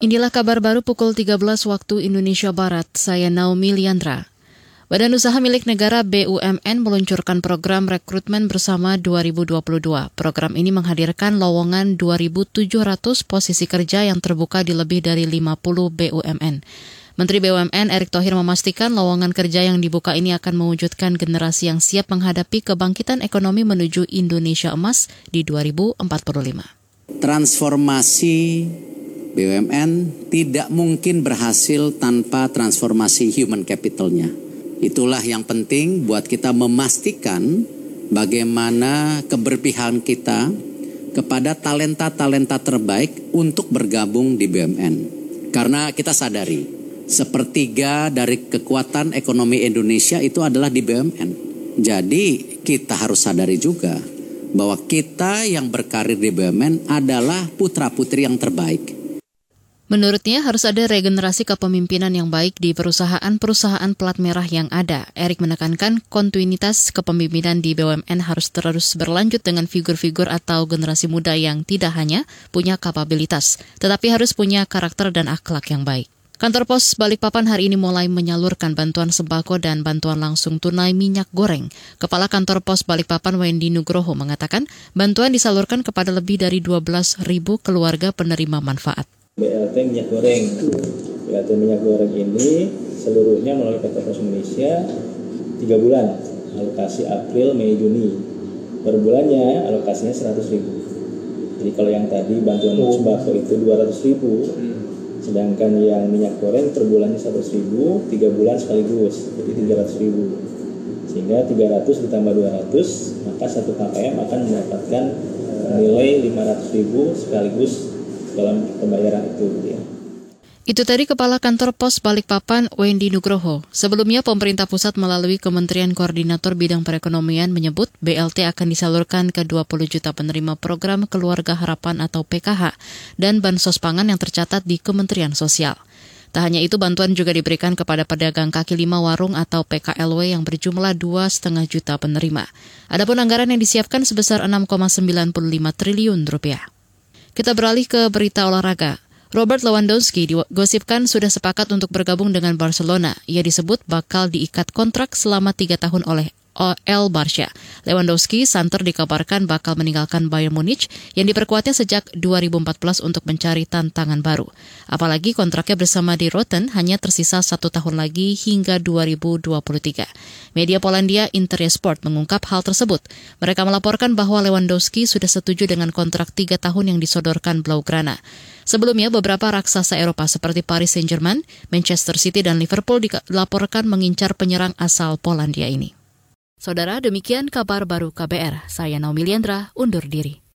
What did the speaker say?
Inilah kabar baru pukul 13 waktu Indonesia Barat. Saya Naomi Liandra. Badan Usaha Milik Negara BUMN meluncurkan program rekrutmen bersama 2022. Program ini menghadirkan lowongan 2.700 posisi kerja yang terbuka di lebih dari 50 BUMN. Menteri BUMN Erick Thohir memastikan lowongan kerja yang dibuka ini akan mewujudkan generasi yang siap menghadapi kebangkitan ekonomi menuju Indonesia emas di 2045. Transformasi BUMN tidak mungkin berhasil tanpa transformasi human capitalnya. Itulah yang penting buat kita memastikan bagaimana keberpihakan kita kepada talenta-talenta terbaik untuk bergabung di BUMN. Karena kita sadari, sepertiga dari kekuatan ekonomi Indonesia itu adalah di BUMN. Jadi kita harus sadari juga bahwa kita yang berkarir di BUMN adalah putra-putri yang terbaik Menurutnya harus ada regenerasi kepemimpinan yang baik di perusahaan-perusahaan plat merah yang ada. Erik menekankan kontinuitas kepemimpinan di BUMN harus terus berlanjut dengan figur-figur atau generasi muda yang tidak hanya punya kapabilitas, tetapi harus punya karakter dan akhlak yang baik. Kantor Pos Balikpapan hari ini mulai menyalurkan bantuan sembako dan bantuan langsung tunai minyak goreng. Kepala Kantor Pos Balikpapan Wendy Nugroho mengatakan bantuan disalurkan kepada lebih dari 12 ribu keluarga penerima manfaat. BLT minyak goreng. BLT minyak goreng ini seluruhnya melalui PT Pos Indonesia 3 bulan, alokasi April, Mei, Juni. Per bulannya alokasinya 100 ribu. Jadi kalau yang tadi bantuan oh. sembako itu 200 ribu, hmm. sedangkan yang minyak goreng per bulannya 100 ribu, 3 bulan sekaligus, jadi 300 ribu. Sehingga 300 ditambah 200, maka satu KPM akan mendapatkan nilai 500 ribu sekaligus dalam pembayaran itu ya. Itu tadi Kepala Kantor Pos Balikpapan Wendy Nugroho. Sebelumnya pemerintah pusat melalui Kementerian Koordinator Bidang Perekonomian menyebut BLT akan disalurkan ke 20 juta penerima program Keluarga Harapan atau PKH dan bansos pangan yang tercatat di Kementerian Sosial. Tak hanya itu, bantuan juga diberikan kepada pedagang kaki lima warung atau PKLW yang berjumlah 2,5 juta penerima. Adapun anggaran yang disiapkan sebesar 6,95 triliun rupiah. Kita beralih ke berita olahraga. Robert Lewandowski digosipkan sudah sepakat untuk bergabung dengan Barcelona. Ia disebut bakal diikat kontrak selama tiga tahun oleh El Barca. Lewandowski santer dikabarkan bakal meninggalkan Bayern Munich yang diperkuatnya sejak 2014 untuk mencari tantangan baru. Apalagi kontraknya bersama di Rotten hanya tersisa satu tahun lagi hingga 2023. Media Polandia Interia Sport mengungkap hal tersebut. Mereka melaporkan bahwa Lewandowski sudah setuju dengan kontrak tiga tahun yang disodorkan Blaugrana. Sebelumnya, beberapa raksasa Eropa seperti Paris Saint-Germain, Manchester City, dan Liverpool dilaporkan mengincar penyerang asal Polandia ini. Saudara, demikian kabar baru KBR. Saya Naomi Liandra, undur diri.